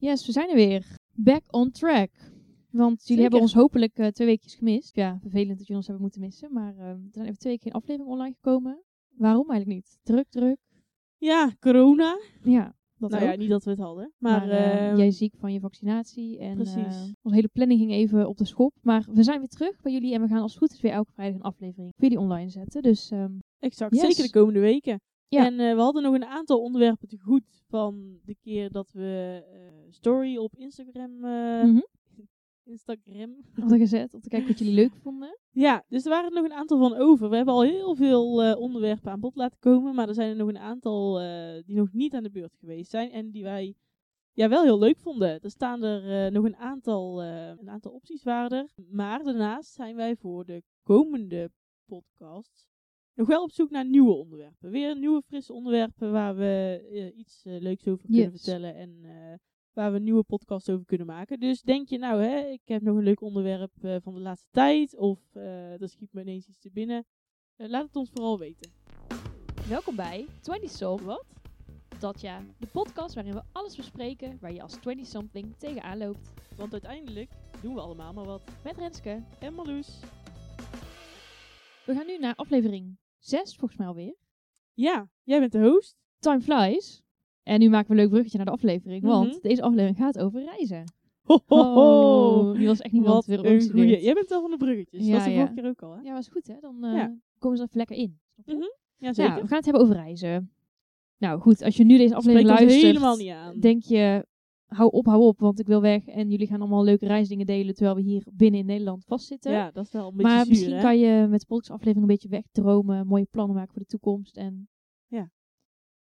Yes, we zijn er weer. Back on track. Want jullie Zeker. hebben ons hopelijk eh, twee weekjes gemist. Ja, vervelend dat jullie ons hebben moeten missen. Maar eh, er zijn even twee weken geen aflevering online gekomen. Waarom eigenlijk niet? Druk, druk. Ja, corona. Ja, dat nou ook. ja, niet dat we het hadden. Maar, Maar, eh, ehm, jij ziek van je vaccinatie. En precies. eh, onze hele planning ging even op de schop. Maar we zijn weer terug bij jullie. En we gaan als het goed is weer elke vrijdag een aflevering voor jullie online zetten. Dus ehm, exact. yes. Zeker de komende weken. Ja. En eh, we hadden nog een aantal onderwerpen te goed van de keer dat we eh, story op Instagram, mhm, Instagram hadden gezet. Om te kijken wat jullie leuk vonden. Ja, dus er waren er nog een aantal van over. We hebben al heel veel onderwerpen aan bod laten komen, maar er zijn er nog een aantal die nog niet aan de beurt geweest zijn en die wij ja, wel heel leuk vonden. Er staan er nog een aantal, eh, een aantal opties waren er, maar daarnaast zijn wij voor de komende podcast nog wel op zoek naar nieuwe onderwerpen. Weer nieuwe frisse onderwerpen waar we eh, iets eh, leuks over kunnen vertellen en eh, waar we een nieuwe podcast over kunnen maken. Dus denk je nou, hè, ik heb nog een leuk onderwerp van de laatste tijd, of er schiet me ineens iets te binnen. Laat het ons vooral weten. Welkom bij 20 Som. Wat? Dat ja, de podcast waarin we alles bespreken waar je als 20-something tegenaan loopt. Want uiteindelijk doen we allemaal maar wat. Met Renske. En Marloes. We gaan nu naar aflevering 6, volgens mij alweer. Ja, jij bent de host. Time flies. En nu maken we een leuk bruggetje naar de aflevering, want Mhm. deze aflevering gaat over reizen. Ho, ho, ho. Oh, die was echt niet Wat weer een goeie. Jij bent wel van de bruggetjes. Ja, dat was de ja. vorige keer ook al, hè? Ja, was goed hè? Dan Ja. komen ze er even lekker in. Mhm. Ja, zeker. we gaan het hebben over reizen. Nou goed, als je nu deze aflevering luistert, helemaal niet aan. denk je, hou op, hou op, want ik wil weg. En jullie gaan allemaal leuke reisdingen delen, terwijl we hier binnen in Nederland vastzitten. ja, dat is wel een beetje maar zuur, misschien hè? kan je met de podcastaflevering een beetje wegdromen, mooie plannen maken voor de toekomst. En Ja.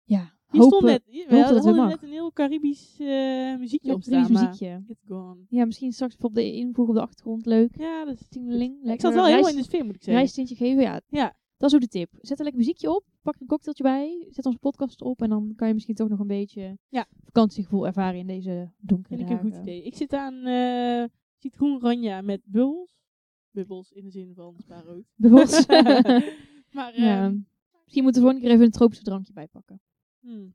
Ja, hopen, stond net, we dat hadden net een heel Caribisch eh, muziekje ja, op staan, muziekje. it's gone. Ja, misschien straks op de invoegen op de achtergrond, leuk. Ja, dat is... Tingeling, Ik zat wel helemaal in de sfeer, moet ik zeggen. reistintje geven. Ja, Ja. Dat is ook de tip. Zet een lekker muziekje op, pak een cocktailtje bij, zet onze podcast op en dan kan je misschien toch nog een beetje Ja. vakantiegevoel ervaren in deze donkere Vind ik een goed dagen. idee. Ik zit aan eh citroen ranja met bubbels. Bubbels in de zin van spaarrood. Bijvoorbeeld. maar ja. ehm, Misschien moeten we volgende keer even een tropische drankje bijpakken. hmm.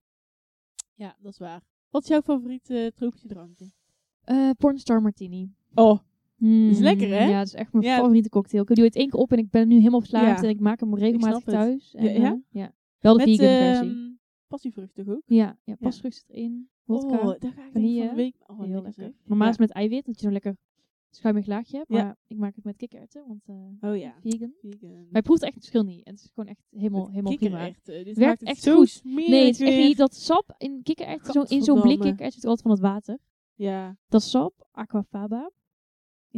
ja, dat is waar. Wat is jouw favoriete tropische drankje? Eh Pornstar Martini. Oh, Mm, is lekker, hè? Ja, dat is echt mijn Ja. favoriete cocktail. Ik heb die ooit één keer op en ik ben nu helemaal verslaafd. Ja. En ik maak hem regelmatig het. thuis. En, Ja, ja? eh, ja. Wel de met vegan versie. ehm passievrucht toch ook? Ja, ja pasvrucht zit erin. Vodka. Oh, daar ga ik van vanille. de week... Oh, heel lekker. Normaal is het met eiwit, dat je zo'n lekker schuimig laagje hebt. Ja. Maar ik maak het met kikkererwten, want eh Oh ja. vegan. Vegan. Maar je proeft echt het verschil niet. En het is gewoon echt helemaal, helemaal prima. Dit Werkt het echt zo goed. Nee, het is echt niet dat sap in kikkererwten, zo, in zo'n blik kikkererwten zit altijd van het water. Ja. Dat sap, aquafaba.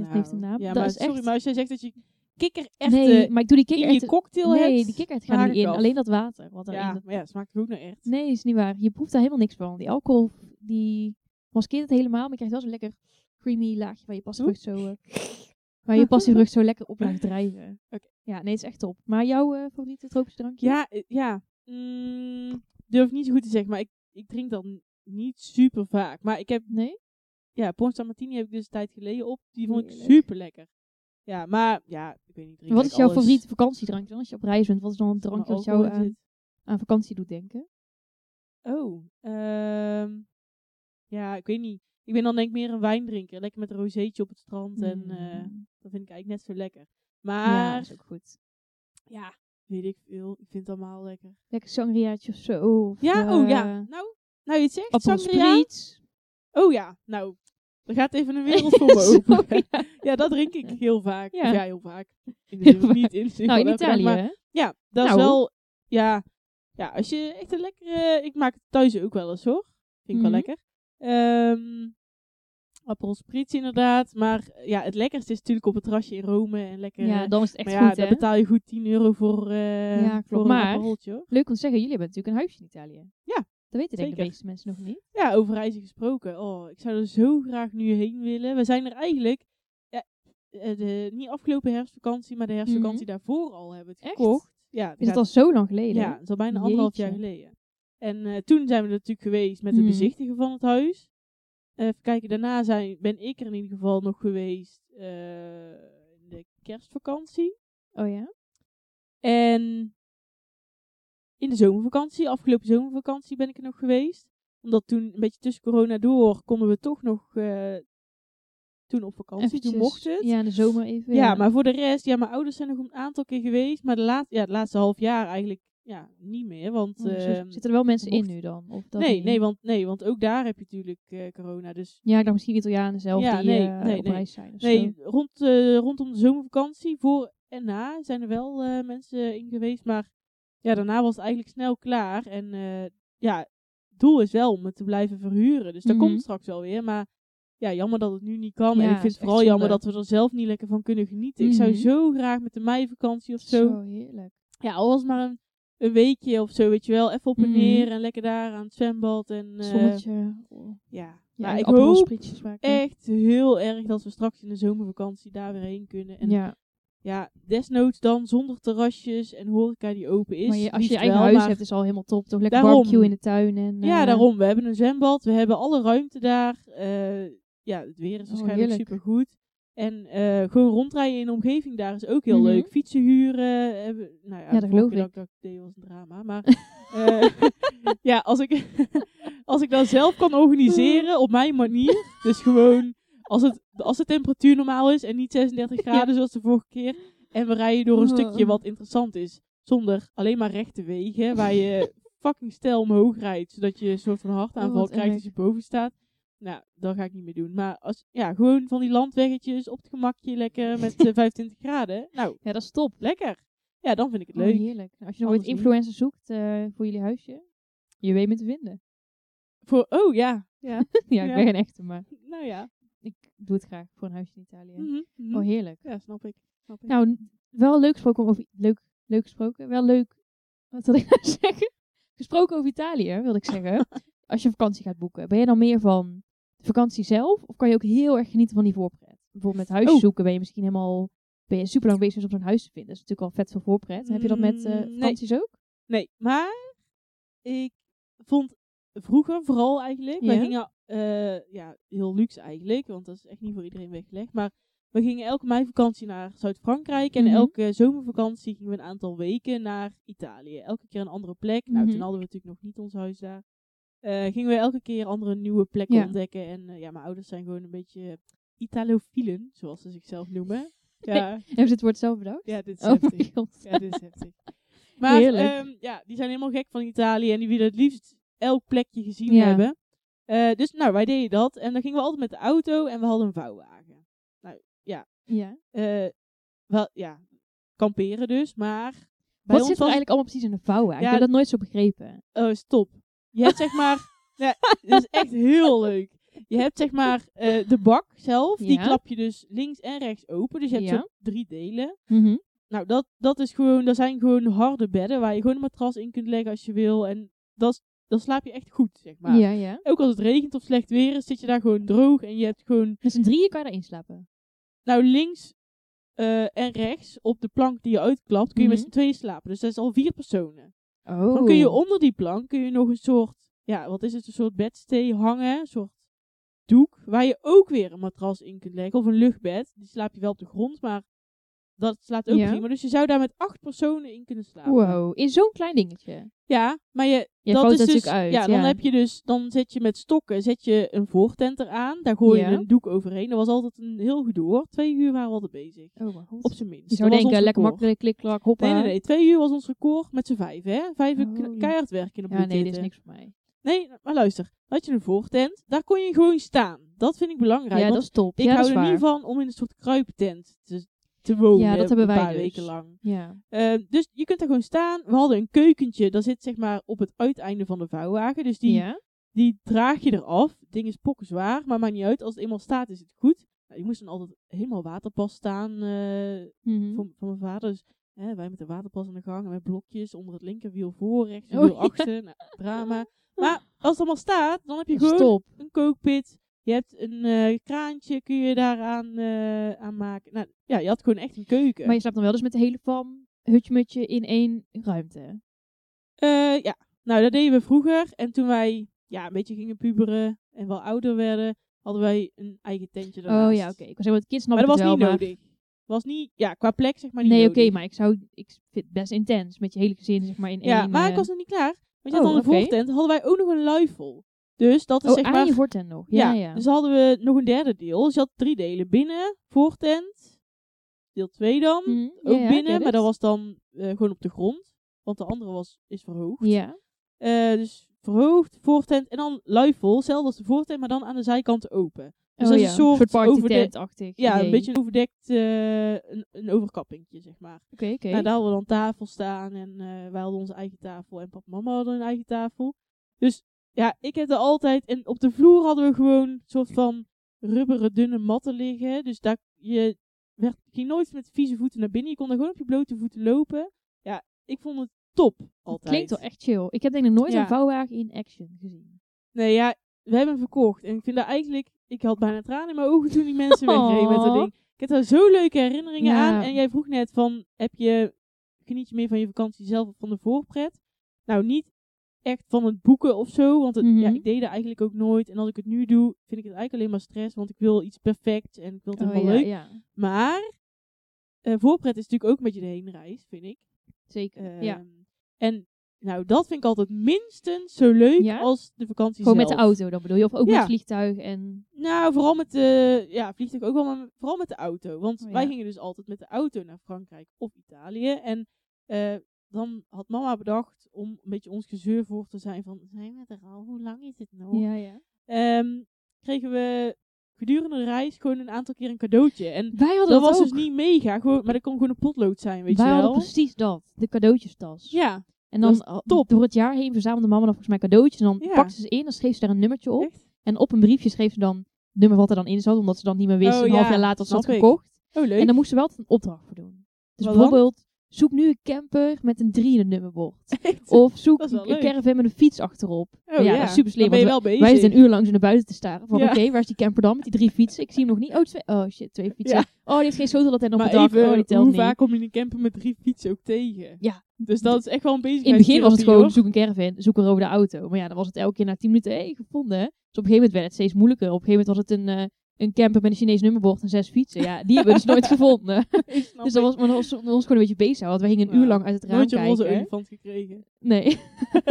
Nou, heeft een naam. Ja, dat maar is sorry, echt... maar als jij zegt dat je kikkererwten nee, maar ik doe die in je cocktail Nee, hebt... die dan niet ik in. Alleen dat water wat. Ja, dat- maar ja, smaakt ook naar echt. Nee, is niet waar. Je proeft daar helemaal niks van. Die alcohol, die maskeert het helemaal. Maar je krijgt wel zo'n lekker creamy laagje waar je passievrucht zo... eh, waar je passievrucht zo lekker op laat drijven. Ja, nee, het is echt top. Maar jouw eh, favoriete tropische drankje? Ja, eh, ja. Mm, durf ik niet zo goed te zeggen, maar ik, ik drink dat n- niet super vaak. Maar ik heb, Nee? Ja, Pornstar Martini heb ik dus een tijd geleden op. Die vond ik Heerlijk. super lekker. Ja, maar ja, ik weet niet. Wat is jouw alles. favoriete vakantiedrankje dan? Als je op reis bent, wat is dan een drankje dat jou aan, aan vakantie doet denken? Oh, ehm ja, ik weet niet. Ik ben dan denk ik meer een wijndrinker. Lekker met een rozeetje op het strand. En eh, Mm. dat vind ik eigenlijk net zo lekker. ja, Maar, dat is ook goed. ja, weet ik veel. Ik vind het allemaal lekker. Lekker sangriaatje of zo. Of, Ja, oh ja. eh, Nou, nou je het zegt, sangria. Oh ja, nou, er gaat even een wereld voor me open. Sorry. ja, dat drink ik heel vaak. Ja. Ja, ja heel vaak. In de Heel niet in Nou, in Italië, maar hè? Ja, dat Nou. is wel, ja, ja, als je echt een lekkere, ik maak het thuis ook wel eens hoor. Vind ik Mhm. wel lekker. Ehm appel spritz inderdaad. Maar eh, ja, het lekkerste is natuurlijk op het terrasje in Rome. En lekker, Ja, eh, dan is het echt maar ja, goed, daar hè? betaal je goed 10 euro voor, eh Ja, klopt. voor een appeltje. Leuk om te zeggen, jullie hebben natuurlijk een huisje in Italië. Ja, Dat weten denk ik de meeste mensen nog niet. Ja, over reizen gesproken. Oh, ik zou er zo graag nu heen willen. We zijn er eigenlijk, ja, eh, de, niet afgelopen herfstvakantie, maar de herfstvakantie daarvoor al hebben we het Echt? gekocht. Ja, Is het al zo lang geleden? Ja, dat is al bijna anderhalf jaar geleden. En eh, toen zijn we natuurlijk geweest met het Mhm. bezichtigen van het huis. Eh, even kijken, daarna zijn, ben ik er in ieder geval nog geweest in de kerstvakantie. Oh ja? En in de zomervakantie, afgelopen zomervakantie ben ik er nog geweest. Omdat toen, een beetje tussen corona door, konden we toch nog eh, toen op vakantie. Eventjes, Toen mocht het. Ja, in de zomer even. Ja, maar voor de rest, ja, mijn ouders zijn nog een aantal keer geweest. Maar de laat, ja, het laatste half jaar eigenlijk ja, niet meer. Want, Oh, dus ehm, zitten er wel mensen in nu dan? Of dat nee, niet? nee, want, nee, want ook daar heb je natuurlijk eh, corona. Dus Ja, ik dacht misschien Italianen zelf Ja, die nee, eh, nee, op nee. reis zijn. Of nee, zo. rond, rondom de zomervakantie, voor en na, zijn er wel mensen in geweest. Maar ja, daarna was het eigenlijk snel klaar. En eh, ja, het doel is wel om het te blijven verhuren. Dus dat Mhm. komt straks wel weer. Maar ja, jammer dat het nu niet kan. Ja, en ik vind het vooral jammer dat we er zelf niet lekker van kunnen genieten. Ik zou Mhm. zo graag met de meivakantie of zo. Zo heerlijk. Ja, al was maar een, een weekje of zo, weet je wel. Even op en Mhm. neer en lekker daar aan het zwembad. En, eh, Zonnetje. Ja, Ja, ik hoop maken. echt heel erg dat we straks in de zomervakantie daar weer heen kunnen. En ja, ja, desnoods dan zonder terrasjes en horeca die open is. maar je, als je je eigen wel, huis hebt is al helemaal top. Toch lekker Daarom. barbecue in de tuin. En, Ja, eh, daarom. We hebben een zwembad. We hebben alle ruimte daar. Eh, ja, het weer is Oh, waarschijnlijk heerlijk. super goed. En eh, gewoon rondrijden in de omgeving daar is ook heel Mhm. leuk. Fietsen huren. Hebben, nou ja, Ja, dat geloof ik. Dat deed was een drama. Maar ja, als ik, als ik dat zelf kan organiseren op mijn manier. Dus gewoon als, het, als de temperatuur normaal is en niet 36 graden zoals de vorige keer. En we rijden door een Oh. stukje wat interessant is. Zonder alleen maar rechte wegen. Waar je fucking stijl omhoog rijdt. Zodat je een soort van hartaanval Oh, krijgt als je boven staat. Nou, dat ga ik niet meer doen. Maar als, ja, gewoon van die landweggetjes op het gemakje lekker met eh, 25 graden. Nou, Ja, dat is top. lekker. Ja, dan vind ik het Oh, leuk. heerlijk. Als je nog ooit influencers zoekt eh, voor jullie huisje, je weet me te vinden. Voor, oh ja. Ja, ja, ik Ja. ben geen echte, maar nou ja. Ik doe het graag voor een huisje in Italië. Mhm, mhm. Oh, heerlijk. Ja, snap ik. Snap ik. Nou, wel leuk gesproken over... Leuk, leuk gesproken. Wel leuk... Wat wil ik nou zeggen? Gesproken over Italië, wilde ik zeggen. Als je vakantie gaat boeken. Ben je dan meer van de vakantie zelf? Of kan je ook heel erg genieten van die voorpret? Bijvoorbeeld met huisjes Oh. zoeken ben je misschien helemaal... Ben je super lang bezig om zo'n huis te vinden. Dat is natuurlijk al vet veel voorpret. Heb je dat met nee. vakanties ook? Nee, maar ik vond vroeger vooral eigenlijk, wij Ja? gingen eh, ja, heel luxe eigenlijk, want dat is echt niet voor iedereen weggelegd, maar we gingen elke meivakantie naar Zuid-Frankrijk en Mhm. elke zomervakantie gingen we een aantal weken naar Italië. Elke keer een andere plek. Nou, Mhm. toen hadden we natuurlijk nog niet ons huis daar. Eh, gingen we elke keer andere nieuwe plekken Ja. ontdekken en eh, ja, mijn ouders zijn gewoon een beetje Italofielen, zoals ze zichzelf noemen. Ja, Hebben ze het woord zelf bedacht? ja dit is Oh heftig. Ja, dit is heftig. Maar ehm, ja, die zijn helemaal gek van Italië en die willen het liefst elk plekje gezien Ja. hebben. Eh, dus nou, wij deden dat en dan gingen we altijd met de auto en we hadden een vouwwagen. Nou, ja, Ja. eh, wel, ja, kamperen dus, maar bij Wat ons zit er was- eigenlijk allemaal precies in een vouwwagen? Ja, ik heb dat nooit zo begrepen. Oh, stop. Je hebt zeg maar, ja, dit is echt heel leuk. Je hebt zeg maar eh, de bak zelf, die klap je dus links en rechts open. Dus je hebt Ja. zo drie delen. Mhm. Nou, dat, dat is gewoon, dat zijn gewoon harde bedden waar je gewoon een matras in kunt leggen als je wil. En dat, is- dan slaap je echt goed, zeg maar. Ja, ja. Ook als het regent of slecht weer is, zit je daar gewoon droog. En je hebt gewoon, Met z'n drieën kan je daarin slapen. nou links eh, en rechts op de plank die je uitklapt, kun je met Mhm. z'n tweeën slapen. Dus dat is al vier personen. Oh. Dan kun je onder die plank kun je nog een soort, ja, wat is het, een soort bedstee hangen. Een soort doek, waar je ook weer een matras in kunt leggen. Of een luchtbed. Die slaap je wel op de grond, maar dat slaapt ook Ja. prima. Dus je zou daar met acht personen in kunnen slapen. Wow, in zo'n klein dingetje. Ja, maar je, Je dat is dus, uit, ja, dan ja. heb je dus, dan zet je met stokken, zet je een voortent eraan. Daar gooi Ja. je een doek overheen. Dat was altijd een heel gedoe hoor. Twee uur waren we altijd bezig. Oh, mijn god. Op zijn minst. Je zou Dat was denken, ons lekker record. makkelijk, klik, klak, hoppa. Nee, nee, nee. Twee uur was ons record met z'n vijf, hè. Vijf uur Oh, kn- ja. keihard werken in de Ja, nee, dit is niks voor mij. Nee, maar luister. Had je een voortent. Daar kon je gewoon staan. Dat vind ik belangrijk. Ja, want dat is top. ik ja, hou is er waar. niet van om in een soort kruiptent te, te wonen. Ja, dat hebben een wij paar dus. weken lang. Ja. Eh, dus je kunt er gewoon staan. We hadden een keukentje. Dat zit zeg maar op het uiteinde van de vouwwagen. Dus die, ja? die draag je eraf. Het ding is pokken zwaar, maar maakt niet uit. Als het eenmaal staat, is het goed. Nou, je moest dan altijd helemaal waterpas staan eh, Mhm. van, van mijn vader. Dus hè, wij met de waterpas aan de gang. En met blokjes onder het linkerwiel voor, Oh, rechtswiel ja. achter. Nou, drama. Maar als het allemaal staat, dan heb je gewoon een kookpit. Je hebt een eh, kraantje, kun je daaraan eh aan maken. Nou, ja, je had gewoon echt een keuken. Maar je slaapt dan wel dus met de hele fam, hutje-mutje in één ruimte. Eh, ja, nou dat deden we vroeger. En toen wij ja, een beetje gingen puberen en wel ouder werden, hadden wij een eigen tentje daarnaast. Oh ja, oké. Ik was zeggen, met kids snap Maar dat was het wel, niet maar... nodig. Was niet, ja, qua plek zeg maar niet Nee, oké, maar ik zou... Ik vind het best intens. Met je hele gezin, zeg maar, in Ja, één... maar ik was nog niet klaar. Want je Oh, had dan een oké. voortent, hadden wij ook nog een luifel. Dus dat is Oh, zeg aan maar... je voortent nog. Ja, ja. Dus hadden we nog een derde deel. Dus je had drie delen. Binnen, voortent, deel 2 dan. Mhm, ja, Ook ja, binnen, maar dat was dan eh, gewoon op de grond. Want de andere was, is verhoogd. Ja. Eh, dus verhoogd, voortent en dan luifel. Hetzelfde als de voortent, maar dan aan de zijkanten open. Dus oh, dat is ja. een soort, party overde- tent-achtig Ja, een beetje een overdekt, eh, een, een overkappingje, zeg maar. Oké, oké. Nou, daar hadden we dan tafel staan en wij hadden onze eigen tafel en papa en mama hadden hun eigen tafel. Dus ja, ik heb er altijd, en op de vloer hadden we gewoon een soort van rubberen dunne matten liggen. Dus daar, je werd, ging nooit met vieze voeten naar binnen, je kon er gewoon op je blote voeten lopen. Ja, ik vond het top, altijd. Klinkt wel echt chill. Ik heb denk ik nog nooit Ja. een vouwwagen in action gezien. Nee, ja, we hebben hem verkocht. En ik vind dat eigenlijk... Ik had bijna tranen in mijn ogen toen die mensen wegreden met dat ding. Ik heb daar zo leuke herinneringen Ja. aan. En jij vroeg net van... Heb je, geniet je meer van je vakantie zelf of van de voorpret? Nou, niet echt van het boeken of zo. Want het, Mhm. ja, ik deed dat eigenlijk ook nooit. En als ik het nu doe, vind ik het eigenlijk alleen maar stress. Want ik wil iets perfect en ik wil het Oh, helemaal ja, leuk. ja. Maar... eh, voorpret is natuurlijk ook een beetje de heenreis, vind ik. Zeker. ja. Ehm, En nou, dat vind ik altijd minstens zo leuk Ja? als de vakantie Gewoon met de auto dan bedoel je? Of ook Ja. met vliegtuig en... Nou, vooral met de ja, vliegtuig ook wel, maar vooral met de auto. Want Oh, wij gingen dus altijd met de auto naar Frankrijk of Italië. En eh, dan had mama bedacht om een beetje ons gezeur voor te zijn van, zijn we er al? Hoe lang is het nog? Ja, ja. Ehm, kregen we gedurende de reis gewoon een aantal keer een cadeautje. En Wij hadden dat dat, was ook. dus niet mega, gewoon, maar dat kon gewoon een potlood zijn, weet Wij je hadden wel. precies dat. De cadeautjestas. Ja, En dan Dat top. door het jaar heen verzamelde mama dan volgens mij cadeautjes. En dan Ja. pakte ze ze in, dan schreef ze daar een nummertje op. echt? En op een briefje schreef ze dan het nummer wat er dan in zat. Omdat ze dan niet meer wist, Oh, een half ja, jaar later, wat ze had snap ik. gekocht. Oh, leuk. En dan moesten we wel een opdracht voor doen. Dus Wat bijvoorbeeld, zoek nu een camper met een 3 in het nummerbord. Of zoek een leuk. caravan met een fiets achterop. Oh, ja, dat is super slim. Wij zitten een uur lang zo naar buiten te staren. Van Ja. oké, waar is die camper dan met die drie fietsen? Ik zie hem nog niet. Oh, twee, oh shit, twee fietsen. Ja. Oh, die heeft geen sleutel dat hij nog bedacht. oh, die telt hoe niet. vaak kom je in een camper met drie fietsen ook tegen? Ja. Dus dat is echt wel een bezig. In het begin was het gewoon zoek een caravan, zoek er over de auto. Maar ja, dan was het elke keer na 10 minuten, hé, gevonden. Dus op een gegeven moment werd het steeds moeilijker. Op een gegeven moment was het een, eh, een camper met een Chinees nummerbord en zes fietsen. Ja, die hebben we dus nooit gevonden. dus dat was, maar dat was gewoon een beetje bezig. Want wij gingen een Ja. uur lang uit het raam nooit je roze kijken. olifant gekregen. Nee.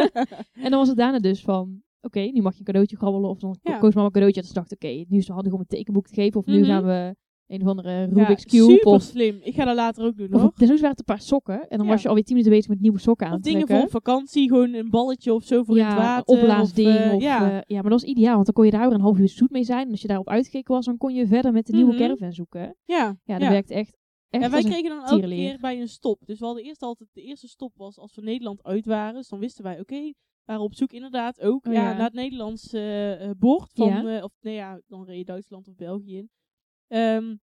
en dan was het daarna dus van, oké, nu mag je een cadeautje grabbelen. Of dan Ja. koos mama een cadeautje. En toen dacht ik, oké, nu is het handig om een tekenboek te geven. Of nu Mhm. gaan we een of andere Ja, Rubik's Cube. super Of, slim. Ik ga dat later ook doen of hoor. desnoods waren het een paar sokken. En dan Ja. was je alweer tien minuten bezig met nieuwe sokken Of aantrekken. dingen voor vakantie, gewoon een balletje of zo voor in het ja, water. opblaasding. Of, eh, Of, ja. ja. ja, maar dat was ideaal. Want dan kon je daar weer een half uur zoet mee zijn. En als je daarop uitgekeken was, dan kon je verder met de nieuwe Mhm. caravan zoeken. ja, Ja, dat ja. werkt echt, echt En wij kregen dan elke keer bij een stop. Dus we hadden eerst altijd, de eerste stop was als we Nederland uit waren. Dus dan wisten wij, oké, we waren op zoek inderdaad ook Oh, ja, ja. naar het Nederlands eh, eh, bord. Van, Ja. eh, of nee ja, dan reed je Duitsland of België in. Ehm,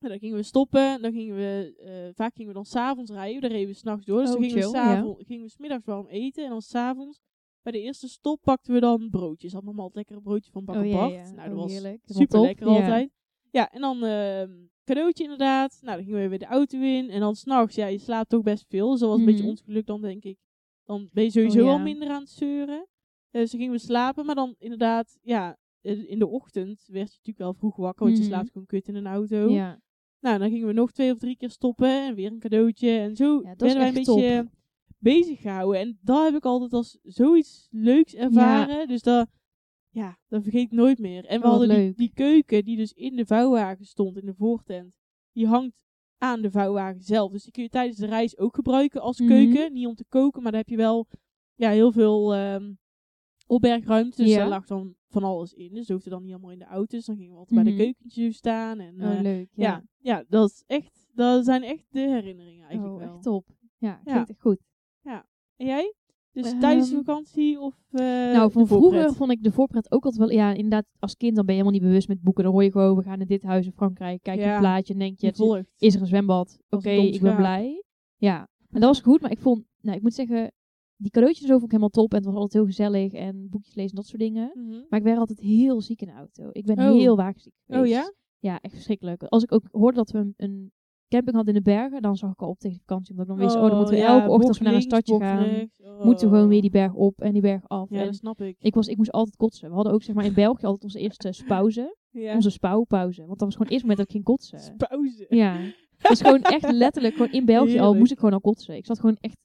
en dan gingen we stoppen. Dan gingen we, eh, vaak gingen we dan s'avonds rijden. Dan reden we s'nachts door. Dus Oh, dan gingen we, chill, s'avonds, gingen we smiddags warm eten. En dan s'avonds, bij de eerste stop, pakten we dan broodjes. Had mama altijd lekker een broodje van Bak Oh, ja, ja. Nou, dat Oh, was heerlijk. Super lekker altijd. Ja, en dan ehm, cadeautje inderdaad. Nou, dan gingen we weer de auto in. En dan s'nachts, ja, je slaapt toch best veel. Dus dat was een beetje Mhm. ons geluk dan, denk ik. Dan ben je sowieso Oh, ja. al minder aan het zeuren. Eh, dus dan gingen we slapen. Maar dan inderdaad, ja, in de ochtend werd je natuurlijk wel vroeg wakker. Want je Mhm. slaapt gewoon kut in een auto. Ja. Nou, dan gingen we nog twee of drie keer stoppen. En weer een cadeautje. En zo Ja, werden wij een beetje bezig gehouden. En dat heb ik altijd als zoiets leuks ervaren. Dus dat, ja, dat vergeet ik nooit meer. En we Oh, hadden die, die keuken die dus in de vouwwagen stond, in de voortent. Die hangt aan de vouwwagen zelf. Dus die kun je tijdens de reis ook gebruiken als Mhm. keuken. Niet om te koken, maar daar heb je wel ja, heel veel ehm opbergruimte. Dus Ja. daar lag dan van alles in. Dus hoefde dan niet allemaal in de auto's. Dan gingen we altijd bij Mhm. de keukentjes staan. En, Oh, eh, leuk. ja. Ja. Ja, dat is echt, dat zijn echt de herinneringen eigenlijk oh, wel. echt top. Ja, Ja. klinkt echt goed. En jij? Dus Ehm, tijdens de vakantie of eh nou, van vroeger vond ik de voorpret ook altijd wel... Ja, inderdaad, als kind dan ben je helemaal niet bewust met boeken. Dan hoor je gewoon, we gaan naar dit huis in Frankrijk. Kijk je Ja. plaatje en denk je, het is- is er een zwembad? Oké, ik ben blij. Ja, en dat was goed. Maar ik vond, nou, ik moet zeggen, die cadeautjes zo vond ik helemaal top. En het was altijd heel gezellig. En boekjes lezen, dat soort dingen. Mhm. Maar ik werd altijd heel ziek in de auto. Ik ben Oh. heel wagenziek Oh geweest. ja? Ja, echt verschrikkelijk. Als ik ook hoorde dat we een, een camping hadden in de bergen, dan zag ik al op tegen de vakantie. Omdat ik dan wist, oh, dan moeten we ja, elke ochtend als we naar een stadje gaan. Oh. moeten we gewoon weer die berg op en die berg af. Ja, en dat snap ik. ik, was, ik moest altijd kotsen. We hadden ook zeg maar in België altijd onze eerste spauze. Ja. Onze spouwpauze. Want dat was gewoon het eerste moment dat ik ging kotsen. pauze. Ja. Dus gewoon echt letterlijk, gewoon in België al moest ik gewoon al kotsen. Ik zat gewoon echt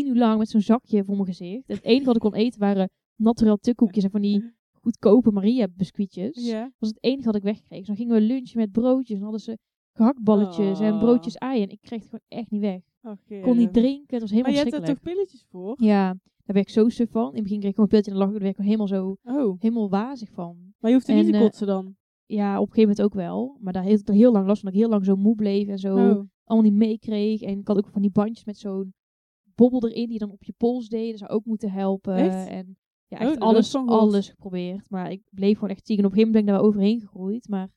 tien uur lang met zo'n zakje voor mijn gezicht. Het enige wat ik kon eten waren naturel tukkoekjes en van die goedkope Maria biscuitjes. Ja. Dat was het enige wat ik wegkreeg. Dus dan gingen we lunchen met broodjes. En hadden ze gehaktballetjes en Oh. broodjes ei. En ik kreeg het gewoon echt niet weg. Ik kon niet drinken. Het was helemaal Maar je hebt er toch pilletjes voor? Ja, daar werd ik zo suf van. In het begin kreeg ik gewoon een pilletje en dan lag ik er weer helemaal zo, Oh, helemaal wazig van. maar je hoeft er niet En, te eh, kotsen dan? Ja, op een gegeven moment ook wel. Maar daar heeft het er heel lang last van. Dat ik heel lang zo moe bleef en zo Oh. allemaal niet meekreeg. En ik had ook van die bandjes met zo'n bobbel erin die je dan op je pols deed. Dat zou ook moeten helpen. Echt? En ja, Oh, echt ik alles, alles geprobeerd. Maar ik bleef gewoon echt ziek. En op een gegeven moment ben ik daar overheen gegroeid. Maar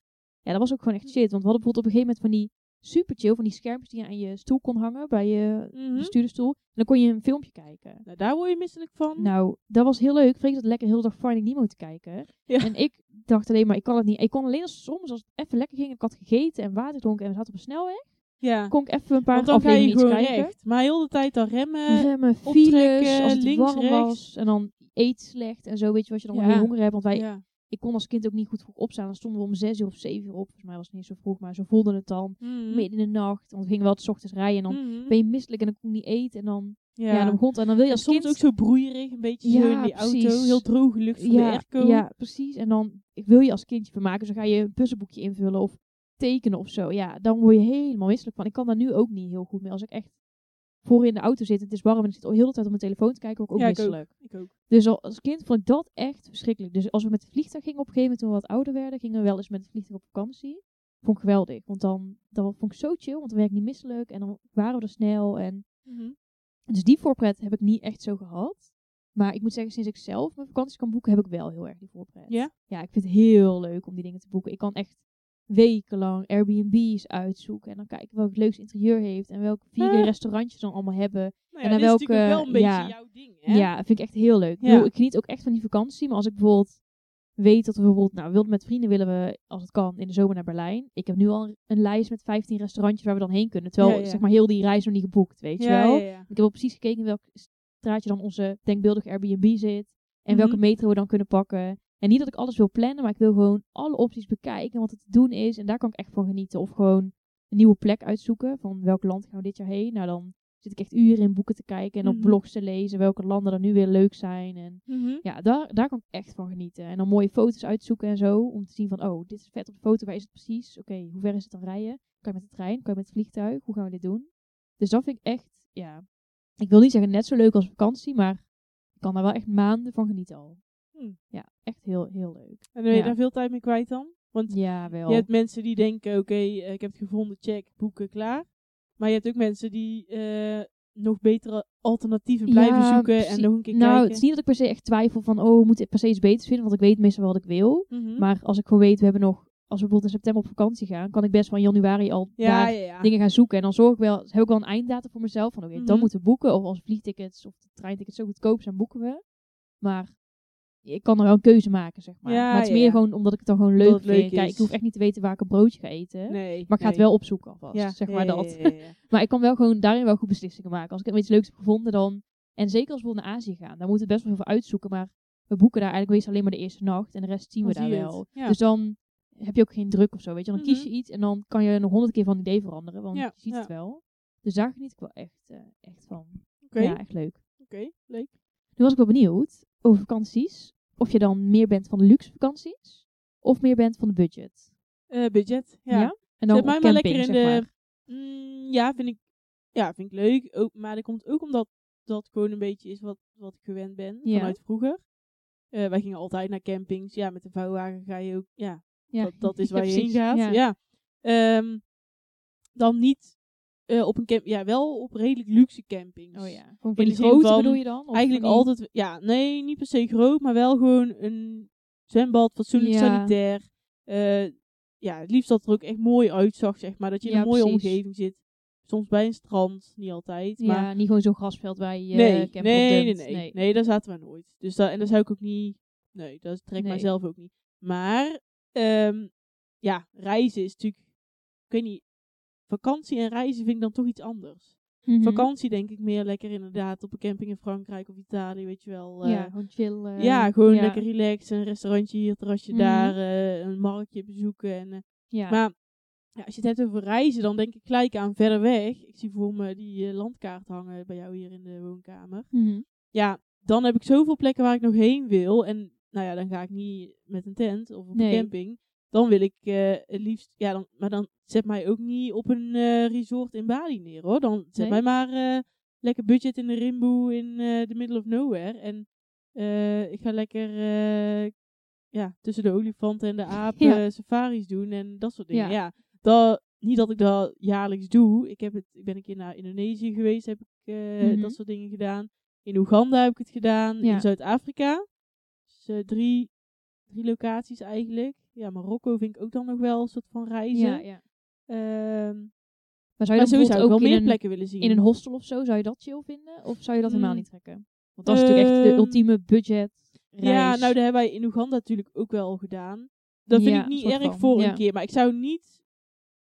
ja, dat was ook gewoon echt shit. Want we hadden bijvoorbeeld op een gegeven moment van die super chill, van die schermpjes die je aan je stoel kon hangen. Bij je bestuurdersstoel. En dan kon je een filmpje kijken. Nou, daar word je misselijk van. Nou, dat was heel leuk. Freek zat lekker heel de dag Finding Nemo te kijken. Ja. En ik dacht alleen maar, ik kan het niet. Ik kon alleen als soms, als het even lekker ging, ik had gegeten en water gedronken en we zaten op een snelweg, ja. kon ik even een paar Want dan ga je afleveringen gewoon iets kijken. recht. Maar heel de tijd dan remmen. Remmen, optrekken, files, als het links, warm rechts. was. En dan eet slecht en zo, weet je wat je dan je honger hebt. Want wij, ja. ik kon als kind ook niet goed vroeg opstaan. Dan stonden we om zes uur of zeven uur op. Volgens mij was het niet zo vroeg, maar zo voelde het dan. Mhm. Midden in de nacht, want we gingen wel het 's ochtends rijden. En dan Mhm. ben je misselijk en dan kon je niet eten. En dan, ja. ja. dan begon het. En dan wil je als soms kind... ook zo broeierig, een beetje zo in die auto. Heel droge lucht van de ja, airco. ja, precies. En dan ik wil je als kindje vermaken. Dus dan ga je een puzzelboekje invullen of tekenen of zo. Ja, dan word je helemaal misselijk van. Ik kan daar nu ook niet heel goed mee. Als ik echt voor in de auto zit het is warm en ik zit al heel de tijd op mijn telefoon te kijken, word ik ook Ja, ik ook. misselijk. Ik ook. Dus al, als kind vond ik dat echt verschrikkelijk. Dus als we met het vliegtuig gingen op een gegeven moment, toen we wat ouder werden, gingen we wel eens met het vliegtuig op vakantie. Vond ik geweldig. Want dan, dan vond ik zo chill, want dan werd ik niet misselijk en dan waren we er snel. En Mhm. dus die voorpret heb ik niet echt zo gehad. Maar ik moet zeggen, sinds ik zelf mijn vakanties kan boeken, heb ik wel heel erg die voorpret. Ja? Ja, ik vind het heel leuk om die dingen te boeken. Ik kan echt wekenlang Airbnb's uitzoeken. En dan kijken welk het leukste interieur heeft. En welke vegan Ah. restaurantjes dan allemaal hebben. Nou En ja, aan dit is natuurlijk welke- wel een beetje ja. jouw ding, hè? Ja, vind ik echt heel leuk. Ik, Ja. bedoel, ik geniet ook echt van die vakantie. Maar als ik bijvoorbeeld weet dat we bijvoorbeeld, nou, met vrienden willen we, als het kan, in de zomer naar Berlijn. Ik heb nu al een, een lijst met 15 restaurantjes waar we dan heen kunnen. Terwijl, Ja, ja. zeg maar, heel die reis nog niet geboekt, weet je ja, wel. Ik heb al precies gekeken in welk straatje dan onze denkbeeldige Airbnb zit. En welke Mhm. metro we dan kunnen pakken. En niet dat ik alles wil plannen, maar ik wil gewoon alle opties bekijken. en Wat er te doen is. En daar kan ik echt van genieten. Of gewoon een nieuwe plek uitzoeken. Van welk land gaan we dit jaar heen? Nou, dan zit ik echt uren in boeken te kijken. En op Mhm. blogs te lezen. Welke landen er nu weer leuk zijn. En Mhm. ja, daar, daar kan ik echt van genieten. En dan mooie foto's uitzoeken en zo. Om te zien van, oh, dit is vet op de foto. Waar is het precies? Oké, hoe ver is het dan rijden? Kan je met de trein? Kan je met het vliegtuig? Hoe gaan we dit doen? Dus dat vind ik echt, ja... Ik wil niet zeggen net zo leuk als vakantie, maar ik kan daar wel echt maanden van genieten al. Hm. Ja, echt heel, heel leuk. En ben je Ja. daar veel tijd mee kwijt dan? Want Ja, wel. je hebt mensen die denken, oké, eh, ik heb het gevonden, check, boeken, klaar. Maar je hebt ook mensen die eh, nog betere alternatieven blijven Ja, zoeken en nog een keer nou, kijken. het is niet dat ik per se echt twijfel van, oh, we moeten per se iets beters vinden. Want ik weet meestal wel wat ik wil. Mhm. Maar als ik gewoon weet, we hebben nog... Als we bijvoorbeeld in september op vakantie gaan, kan ik best van januari al ja, daar ja, dingen gaan zoeken. En dan zorg ik wel, heb ik wel een einddatum voor mezelf. Van oké, Mhm. dan moeten we boeken. Of als vliegtickets of de treintickets zo goedkoop zijn, boeken we. Maar ik kan er wel een keuze maken, zeg maar. Ja, maar het is meer ja. gewoon omdat ik het dan gewoon leuk vind. Kijk, ik hoef echt niet te weten waar ik een broodje ga eten. Nee, Maar ik ga het nee. wel opzoeken alvast, Ja, zeg maar dat. Maar ik kan wel gewoon daarin wel goed beslissingen maken. Als ik iets leuks heb gevonden, dan... En zeker als we naar Azië gaan, dan moeten we best wel veel uitzoeken. Maar we boeken daar eigenlijk meestal alleen maar de eerste nacht. En de rest zien we Dan daar zie wel. Ja. Dus dan heb je ook geen druk of zo, weet je. Dan kies Mhm. je iets en dan kan je nog honderd keer van idee veranderen. Want je ziet het wel. Dus daar geniet ik wel echt, eh, echt van. Oké, Ja, echt leuk. oké, leuk. Nu was ik wel benieuwd over vakanties. Of je dan meer bent van de luxe vakanties. Of meer bent van de budget. Eh, budget, ja. En dan Zet mij maar camping, lekker in zeg de... Mm, ja, vind ik, ja, vind ik leuk. Ook, maar dat komt ook omdat dat gewoon een beetje is wat, wat ik gewend ben Ja. vanuit vroeger. Eh, wij gingen altijd naar campings. Ja, met de vouwwagen ga je ook... Ja, Ja. dat, dat is waar je heen gaat. Ja. Ja. Ehm, dan niet eh, op een camp... Ja, wel op redelijk luxe campings. Oh ja. Van In die de grote bedoel je dan? Of Eigenlijk die- altijd... Ja, nee, niet per se groot, maar wel gewoon een zwembad, fatsoenlijk Ja. sanitair. Eh, ja, het liefst dat het er ook echt mooi uitzag, zeg maar. Dat je in Ja, een mooie precies. omgeving zit. Soms bij een strand, niet altijd. Ja, Maar niet gewoon zo'n grasveld waar je nee, eh, nee, nee, dumpt. nee, nee. daar zaten we nooit. Dus dat, en dat zou ik ook niet... Nee, dat trekt Nee. mijzelf ook niet. Maar, ehm, ja, reizen is natuurlijk... Ik weet niet, vakantie en reizen vind ik dan toch iets anders. Mhm. Vakantie denk ik meer lekker inderdaad op een camping in Frankrijk of Italië, weet je wel. ja, gewoon eh, ja, gewoon ja. lekker relaxen. Een restaurantje hier, terrasje Mhm. daar, eh, een marktje bezoeken. En, eh, Ja. Maar ja, als je het hebt over reizen, dan denk ik gelijk aan verder weg. Ik zie voor me die landkaart hangen bij jou hier in de woonkamer. Mhm. Ja, dan heb ik zoveel plekken waar ik nog heen wil. En nou ja, dan ga ik niet met een tent of op Nee. een camping. Dan wil ik eh, het liefst, ja, dan, maar dan zet mij ook niet op een eh, resort in Bali neer hoor. Dan zet Nee? mij maar eh, lekker budget in de Rimboe in the middle of nowhere. En ik ga lekker ja, tussen de olifanten en de apen Ja. safaris doen en dat soort dingen. Ja. Ja, dat, niet dat ik dat jaarlijks doe. Ik, heb het, ik ben een keer naar Indonesië geweest, heb ik Mhm. dat soort dingen gedaan. In Oeganda heb ik het gedaan. Ja. In Zuid-Afrika. Dus drie, drie locaties eigenlijk. Ja, Marokko vind ik ook dan nog wel een soort van reizen. Ja, ja. Ehm, Maar zou je dan ik ook wel meer een, plekken willen zien. in een hostel of zo, zou je dat chill vinden? Of zou je dat helemaal Mm. niet trekken? Want dat is natuurlijk echt de Ehm, ultieme budget reis. Ja, nou dat hebben wij in Oeganda natuurlijk ook wel gedaan. Dat vind Ja, ik niet erg van, voor ja. een keer. Maar ik zou niet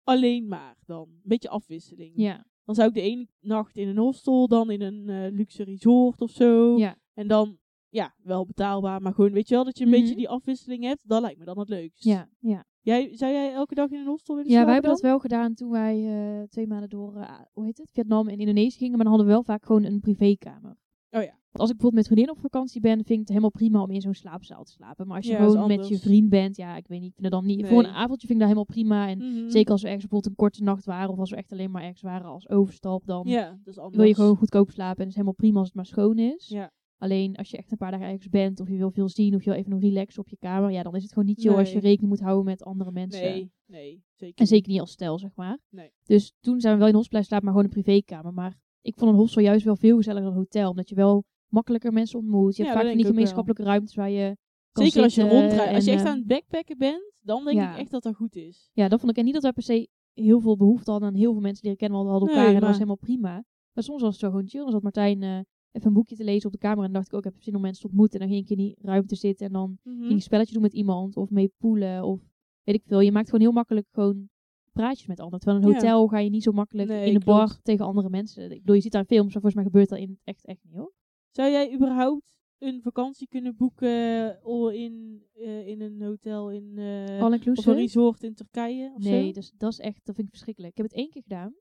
alleen maar dan. Een beetje afwisseling. Ja, Dan zou ik de ene nacht in een hostel, dan in een eh, luxe resort of zo. ja. En dan, ja, wel betaalbaar. Maar gewoon, weet je wel, dat je een Mhm. beetje die afwisseling hebt. Dat lijkt me dan het leukst. Ja, ja. Jij, zou jij elke dag in een hostel willen ja, wij hebben dat wel gedaan toen wij eh, twee maanden door, eh, hoe heet het, Vietnam en Indonesië gingen. Maar dan hadden we wel vaak gewoon een privékamer. Oh ja. Want als ik bijvoorbeeld met vriendinnen op vakantie ben, vind ik het helemaal prima om in zo'n slaapzaal te slapen. Maar als je Ja, gewoon met je vriend bent, ja, ik weet niet, ik vind het dan niet. Nee. Voor een avondje vind ik dat helemaal prima. En Mhm. zeker als we ergens bijvoorbeeld een korte nacht waren, of als we echt alleen maar ergens waren als overstap, dan Ja, dat is anders. wil je gewoon goedkoop slapen. En het is helemaal prima als het maar schoon is. Ja. Alleen als je echt een paar dagen ergens bent, of je wil veel zien, of je wil even nog relaxen op je kamer, ja, dan is het gewoon niet chill als je rekening moet houden met andere mensen. Nee, nee, zeker En zeker niet als stel, zeg maar. Nee. Dus toen zijn we wel in een hostel blijven slapen, maar gewoon een privékamer. Maar ik vond een hostel juist wel veel gezelliger dan een hotel. Omdat je wel makkelijker mensen ontmoet. Je Ja, hebt dat niet. van die ik gemeenschappelijke ruimtes waar je Zeker als je rondrijdt. Als je echt eh, aan het backpacken bent, dan denk ja. ik echt dat dat goed is. Ja, dat vond ik. En niet dat wij per se heel veel behoefte hadden aan heel veel mensen leren kennen. Want we hadden elkaar Nee, en dat was helemaal prima. Maar soms was het zo gewoon chill. Dan zat Martijn eh, even een boekje te lezen op de kamer. En dan dacht ik ook, ik heb zin om mensen te ontmoeten. En dan ging ik in die ruimte zitten. En dan Mhm. ging je een spelletje doen met iemand. Of mee poelen. Of weet ik veel. Je maakt gewoon heel makkelijk gewoon praatjes met anderen. Terwijl in een Ja. hotel ga je niet zo makkelijk Nee, in de bar klopt. tegen andere mensen. Ik bedoel, je ziet daar films. Maar volgens mij gebeurt dat in echt echt niet hoor. Zou jij überhaupt een vakantie kunnen boeken oh, in, eh, in een hotel in eh, All of een resort in Turkije of Nee, zo? dus dat is echt, dat vind ik verschrikkelijk. Ik heb het één keer gedaan.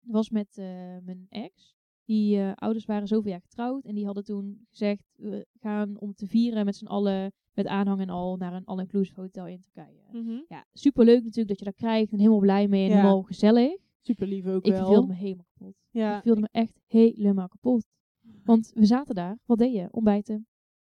Dat was met eh, mijn ex. Die eh, ouders waren zoveel jaar getrouwd. En die hadden toen gezegd, we gaan om te vieren met z'n allen, met aanhang en al, naar een all-inclusive hotel in Turkije. Mhm. Ja, superleuk natuurlijk dat je dat krijgt. En helemaal blij mee en Ja. helemaal gezellig. Super lief ook Ik wel. verveelde me helemaal kapot. Ik ja, verveelde me echt helemaal kapot. Want we zaten daar. Wat deed je? Ontbijten.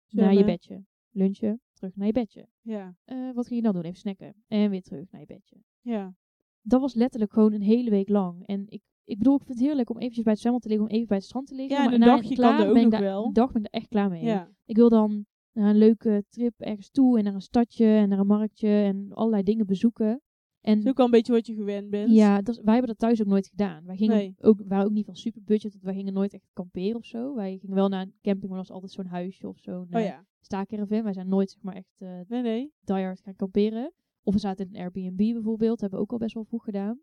Naar je bedje. Lunchen. Terug naar je bedje. ja, Eh, wat ging je dan doen? Even snacken. En weer terug naar je bedje ja. dat was letterlijk gewoon een hele week lang. En ik, ik bedoel, ik vind het heerlijk om eventjes bij het zwembad te liggen, om even bij het strand te liggen. Ja, maar een dagje klaar kan er ook ben ik nog daar- wel. Een dag ben ik er echt klaar mee. ja. Ik wil dan naar een leuke trip ergens toe en naar een stadje en naar een marktje en allerlei dingen bezoeken. En Dat is ook al een beetje wat je gewend bent. ja, dat, wij hebben dat thuis ook nooit gedaan. Wij gingen Nee. ook, waren ook niet van super budget, want wij gingen nooit echt kamperen of zo. Wij gingen wel naar een camping, maar dat was altijd zo'n huisje of zo'n Oh eh, ja. staakerven. Wij zijn nooit zeg maar echt eh Nee, nee. diehard gaan kamperen. Of we zaten in een Airbnb bijvoorbeeld. Dat hebben we ook al best wel vroeg gedaan.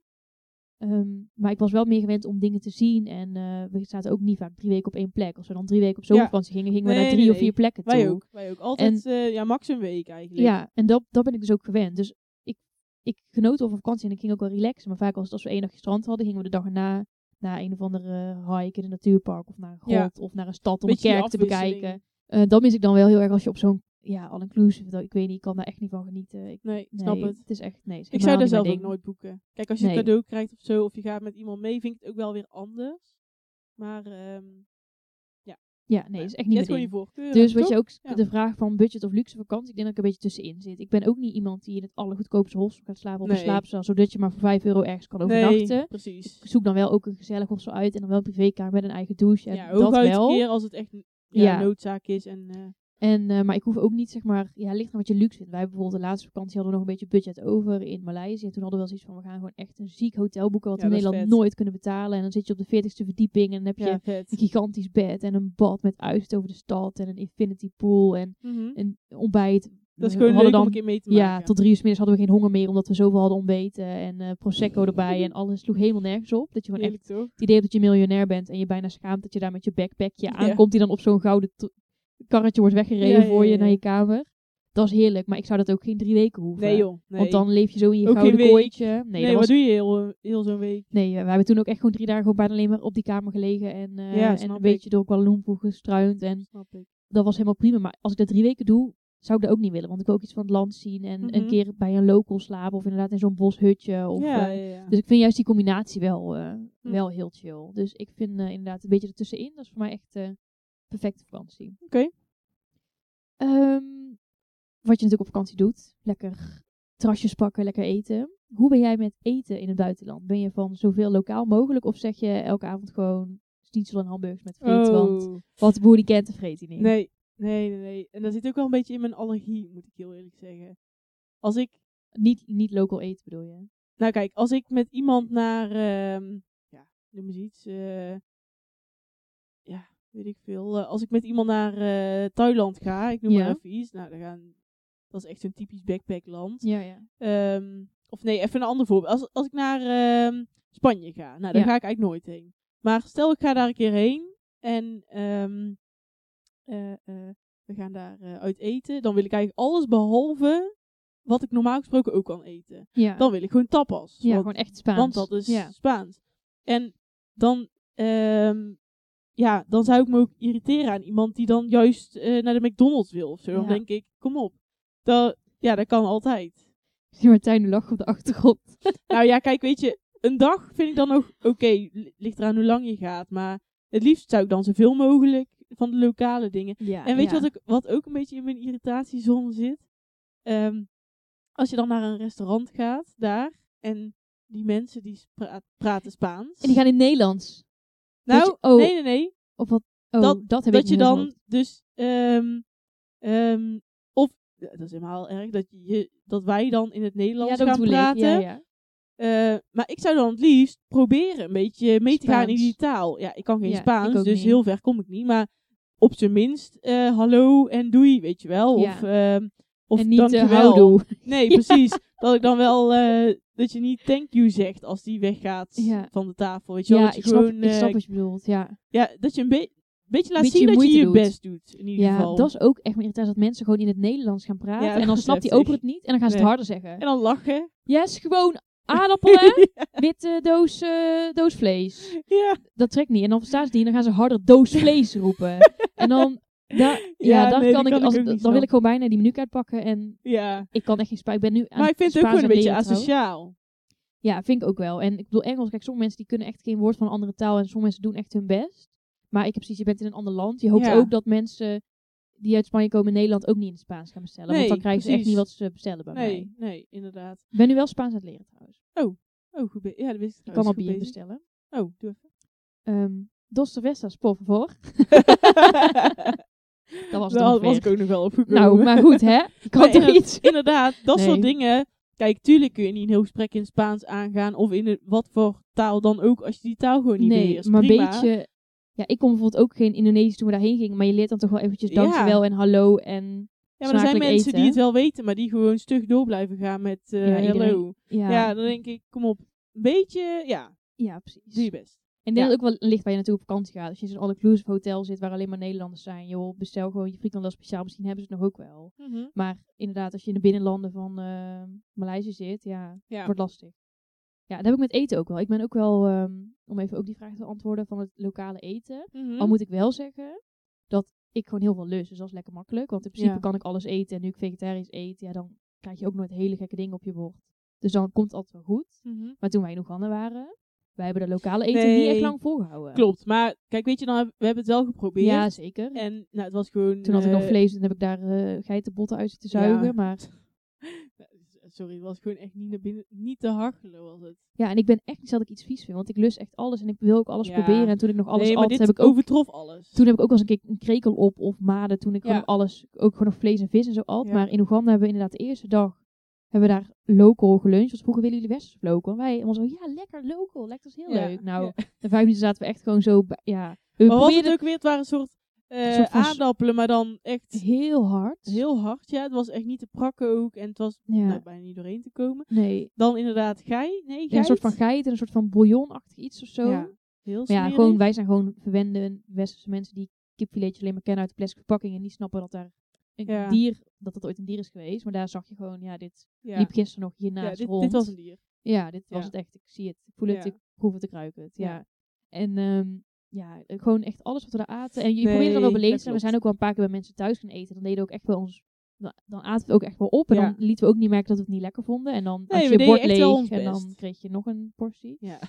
Ehm, maar ik was wel meer gewend om dingen te zien. En eh, we zaten ook niet vaak drie weken op één plek. Als we dan drie weken op zomervakantie gingen, gingen we Nee, naar drie nee, of vier plekken toe. Wij ook. Wij ook. Altijd, eh, ja, max een week eigenlijk. Ja, en dat, dat ben ik dus ook gewend. Dus ik, ik genoot over vakantie en ik ging ook wel relaxen. Maar vaak was het als we één dagje strand hadden, gingen we de dag erna naar een of andere hike in een natuurpark. Of naar een Ja. grot of naar een stad om een kerk te bekijken. Eh dat mis ik dan wel heel erg als je op zo'n ja, all-inclusive, dat- ik weet niet, ik kan daar echt niet van genieten. Ik, Nee, snap het. Het is echt, nee. is Ik zou daar zelf ook nooit boeken. Kijk, als je Nee. een cadeau krijgt of zo, of je gaat met iemand mee, vind ik het ook wel weer anders. Maar, ehm ding. Ja, nee, is echt niet gewoon ding. voorkeur. Dus wat toch? je ook, Ja. de vraag van budget of luxe vakantie, ik denk dat ik een beetje tussenin zit. Ik ben ook niet iemand die in het allergoedkoopste hostel gaat slapen op een Nee. slaapzaal, zodat je maar voor 5 euro ergens kan overnachten. Nee, precies. Ik zoek dan wel ook een gezellig hostel uit en dan wel een privékamer met een eigen douche en Ja, dat hooguit wel. een keer als het echt ja, Ja. noodzaak is. En, eh, En, eh, maar ik hoef ook niet, zeg maar, ja, ligt aan wat je luxe vindt. Wij bijvoorbeeld de laatste vakantie hadden we nog een beetje budget over in Maleisië. En toen hadden we wel zoiets van, we gaan gewoon echt een ziek hotel boeken wat Ja, we in Nederland nooit kunnen betalen. En dan zit je op de 40ste verdieping en dan heb je ja, een gigantisch bed en een bad met uitzicht over de stad en een infinity pool en Mhm. een ontbijt. Dat is gewoon hadden leuk dan, om een keer mee te maken. Ja, tot drie uur 's middags hadden we geen honger meer omdat we zoveel hadden ontbeten en eh, prosecco erbij en alles sloeg helemaal nergens op. Dat je gewoon echt toch? het idee hebt dat je miljonair bent en je bijna schaamt dat je daar met je backpackje Ja. aankomt die dan op zo'n gouden karretje wordt weggereden voor je naar je kamer. Dat is heerlijk, maar ik zou dat ook geen drie weken hoeven. Nee joh. Nee. Want dan leef je zo in je Ook gouden kooitje. Nee, nee, dat wat was, doe je heel, heel zo'n week? nee, we hebben toen ook echt gewoon drie dagen bijna alleen maar op die kamer gelegen en, eh, Ja, en een ik. beetje door Kuala Lumpur gestruind. En Snap ik. dat was helemaal prima. Maar als ik dat drie weken doe, zou ik dat ook niet willen. Want ik wil ook iets van het land zien en een Mhm. keer bij een local slapen of inderdaad in zo'n boshutje. Of, ja, eh, ja, dus ik vind juist die combinatie wel, eh, Hm. wel heel chill. Dus ik vind eh, inderdaad een beetje ertussenin. Dat is voor mij echt eh perfecte vakantie. Oké. Ehm, wat je natuurlijk op vakantie doet. Lekker terrasjes pakken, lekker eten. Hoe ben jij met eten in het buitenland? Ben je van zoveel lokaal mogelijk? Of zeg je elke avond gewoon schnitzel en hamburgers met friet? Want Oh. wat de boer die kent, vreet hij niet. Nee, nee, nee, nee. En dat zit ook wel een beetje in mijn allergie, moet ik heel eerlijk zeggen. Als ik, Niet, niet local eten bedoel je? nou kijk, als ik met iemand naar, ehm, ja, noem eens iets, eh, ja, weet ik veel. eh, als ik met iemand naar eh, Thailand ga, ik noem Ja. maar even iets, nou, dan gaan, dat is echt zo'n typisch backpackland. Ja, ja. Ehm, of nee, even een ander voorbeeld. Als, als ik naar ehm, Spanje ga, nou, daar Ja. ga ik eigenlijk nooit heen. Maar stel ik ga daar een keer heen en ehm, eh, we gaan daar uit eten, dan wil ik eigenlijk alles behalve wat ik normaal gesproken ook kan eten. Ja, Dan wil ik gewoon tapas. ja want, gewoon echt Spaans. want dat is. Spaans. En dan, ja, dan zou ik me ook irriteren aan iemand die dan juist eh, naar de McDonald's wil of zo. Dan Ja. denk ik, kom op. Dat, ja, dat kan altijd. Zie Martijn nu lachen op de achtergrond. Nou ja, kijk, weet je, een dag vind ik dan nog oké. li- ligt eraan hoe lang je gaat. Maar het liefst zou ik dan zoveel mogelijk van de lokale dingen. Ja, en weet ja. je wat, ik, wat ook een beetje in mijn irritatiezone zit? Ehm, als je dan naar een restaurant gaat, daar, en die mensen die praten Spaans. En die gaan in Nederlands. Nou, je- oh. nee, nee, nee. Of wat? Oh, Dat- dat, heb ik Dat je dan gehoord. dus, ehm, ehm, of, dat is helemaal erg, dat, je, dat wij dan in het Nederlands gaan praten. Ja, ja. Eh, maar ik zou dan het liefst proberen een beetje mee te gaan in die taal. Ja, ik kan geen Spaans, dus niet. heel ver kom ik niet. Maar op zijn minst eh, hallo en doei, weet je wel. Of, ehm of en niet uh, dankjewel. houdoe. Nee, precies. dat ik dan wel, eh, dat je niet thank you zegt als die weggaat Ja. van de tafel. Weet je wel, Ja, dat je ik snap, gewoon, ik snap eh, wat je bedoelt. Ja, ja, dat je een be- beetje laat Beetje zien dat je je doet. best doet. In ieder ja geval. dat is ook echt mijn irritatie. Dat mensen gewoon in het Nederlands gaan praten. Ja, en dan snapt die oper het niet. En dan gaan ze Nee. het harder zeggen. En dan lachen. Yes, gewoon aardappelen, witte doos, doos vlees. ja. Dat trekt niet. En dan verstaan ze niet. En dan gaan ze harder doos vlees roepen. En dan... Da, ja, Ja, daar nee, kan ik, kan als, ik dan wil ik gewoon bijna die menukaart pakken. En ja. ik kan echt geen spijt. Ik ben nu aan Maar ik vind het ook Spaans gewoon een beetje asociaal. Ja, vind ik ook wel. En ik bedoel, Engels, kijk, sommige mensen die kunnen echt geen woord van een andere taal. En sommige mensen doen echt hun best. Maar ik heb precies, je bent in een ander land. Je hoopt Ja. ook dat mensen die uit Spanje komen in Nederland ook niet in het Spaans gaan bestellen. want dan krijgen ze echt niet wat ze bestellen bij mij. Nee, nee, inderdaad. Ik ben nu wel Spaans aan het leren trouwens. Oh, goed be- Ja, dat wist ik Ik kan al bier Goed bestellen. Oh, doe Ehm Dos cervezas, por favor. Dat was dan was ik ook nog wel opgekomen. Nou, maar goed hè. Ik Maar had inderdaad- iets. Inderdaad, dat Nee. soort dingen. Kijk, tuurlijk kun je niet een heel gesprek in Spaans aangaan. Of in wat voor taal dan ook, als je die taal gewoon niet Nee, maar een beetje... Ja, ik kon bijvoorbeeld ook geen Indonesisch toen we daarheen gingen. Maar je leert dan toch wel eventjes Ja. dankjewel en hallo en... Ja, maar er zijn mensen eten. die het wel weten, maar die gewoon stug door blijven gaan met eh Ja. Ja, Ja. dan denk ik, kom op. Een beetje, ja, ja precies. doe je best. En ik denk Ja. dat het ook wel ligt waar je naartoe op vakantie gaat. Als je in zo'n all-inclusive hotel zit waar alleen maar Nederlanders zijn. Joh, bestel gewoon je frikandel speciaal. Misschien hebben ze het nog ook wel. Maar inderdaad, als je in de binnenlanden van eh Maleisië zit, ja, Ja. wordt lastig. Ja, dat heb ik met eten ook wel. Ik ben ook wel, ehm, om even ook die vraag te antwoorden, van het lokale eten. Mhm. Al moet ik wel zeggen dat ik gewoon heel veel lust. Dus dat is lekker makkelijk. Want in principe Ja. kan ik alles eten. En nu ik vegetarisch eet, ja, dan krijg je ook nooit hele gekke dingen op je bord. Dus dan komt het altijd wel goed. Mhm. Maar toen wij in Oeganda waren, wij hebben de lokale eten Nee. niet echt lang volgehouden. Klopt, maar kijk, weet je, dan we hebben het wel geprobeerd. Ja, zeker. En nou, het was gewoon... Toen had ik nog eh, vlees en heb ik daar eh geitenbotten uit zitten zuigen. Ja. Maar Sorry, het was gewoon echt niet naar binnen, niet te hachelen was het. ja, en ik ben echt niet dat ik iets vies vind. Want ik lust echt alles en ik wil ook alles Ja. proberen. En toen ik nog alles nee, dit heb ik ook overtrof alles. Toen heb ik ook wel eens een keer een krekel op of maden. Toen ik Ja. gewoon alles, ook gewoon nog vlees en vis en zo at. Maar in Oeganda hebben we inderdaad de eerste dag, hebben we daar local geluncht. Want vroeger willen jullie westers local. En wij helemaal zo, ja lekker local, lijkt ons heel Ja, leuk. Nou, ja. de vijf minuten zaten we echt gewoon zo, ja. We Maar was het ook weer, het waren een soort, s- aardappelen, maar dan echt heel hard. heel hard. Ja, het was echt niet te prakken ook. En het was ja, nou, bijna niet doorheen te komen. nee. Dan inderdaad gei. Nee, Ja, een geit. soort van geit en een soort van bouillonachtig iets of zo. Ja, heel Maar ja, gewoon, wij zijn gewoon verwende westerse mensen die kipfiletjes alleen maar kennen uit de plastic verpakking. En die snappen dat daar een Ja. dier, dat dat ooit een dier is geweest. Maar daar zag je gewoon, ja, dit ja. liep gisteren nog ja, hiernaast dit, rond. dit was een dier. Ja, dit was Ja. het echt. Ik zie het. Ik voel het. Ja. Ik proef het. Ik ruik het. Ja. Ja. En ehm, ja, gewoon echt alles wat we daar aten. En je Nee, probeert er wel beleefd te zijn. We zijn ook wel een paar keer bij mensen thuis gaan eten. Dan deden we ook echt wel ons dan, dan aten we het ook echt wel op. En Ja. dan lieten we ook niet merken dat we het niet lekker vonden. En dan Nee, had je je bord leeg en dan kreeg je nog een portie. Ja.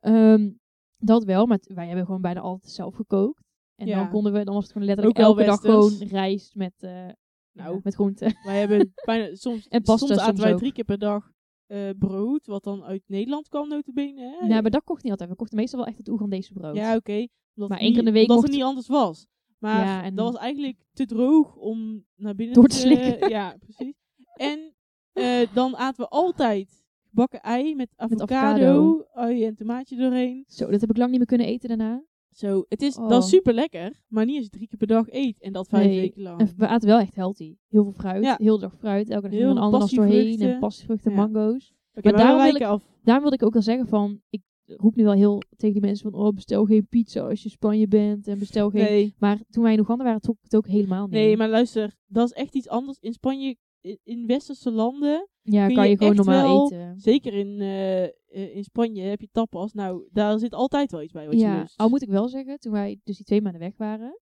Ehm, dat wel, maar wij hebben gewoon bijna altijd zelf gekookt. En Ja. dan konden we, dan was het gewoon letterlijk Ook elke dag westers. gewoon rijst met, eh, Nou. met groenten. Wij hebben bijna, soms, En pasta soms aten soms wij drie keer per dag eh, brood, wat dan uit Nederland kwam, notabene. Hè? Ja, maar dat kocht niet altijd. We kochten meestal wel echt het Oegandese brood. Ja, oké. Maar één keer in de week Omdat mocht- het niet anders was. Maar Ja, en- dat was eigenlijk te droog om naar binnen Door te slikken. Ja, precies. En eh, dan aten we altijd gebakken ei met avocado, avocado. ui en tomaatje doorheen. Zo, dat heb ik lang niet meer kunnen eten daarna. Zo, het is, Oh. dat is super lekker, maar niet als je drie keer per dag eet. En dat vijf Nee. weken lang. We aten wel echt healthy. Heel veel fruit. Ja. Heel dag fruit. Elke dag Heel een ananas doorheen. En passievruchten. Ja. mango's. Maar maar, daarom wil wijken af. Daarom wilde ik ook wel zeggen van... Ik roep nu wel heel tegen die mensen van... Oh, bestel geen pizza als je in Spanje bent. En bestel geen... Nee. Maar toen wij in Oeganda waren, trok ik het ook helemaal niet. nee, maar luister, dat is echt iets anders. In Spanje, in, in westerse landen, Ja, kan je je gewoon normaal wel- eten. zeker in, eh, eh, in Spanje heb je tapas. Nou, daar zit altijd wel iets bij wat je lust. al moet ik wel zeggen, toen wij dus die twee maanden weg waren...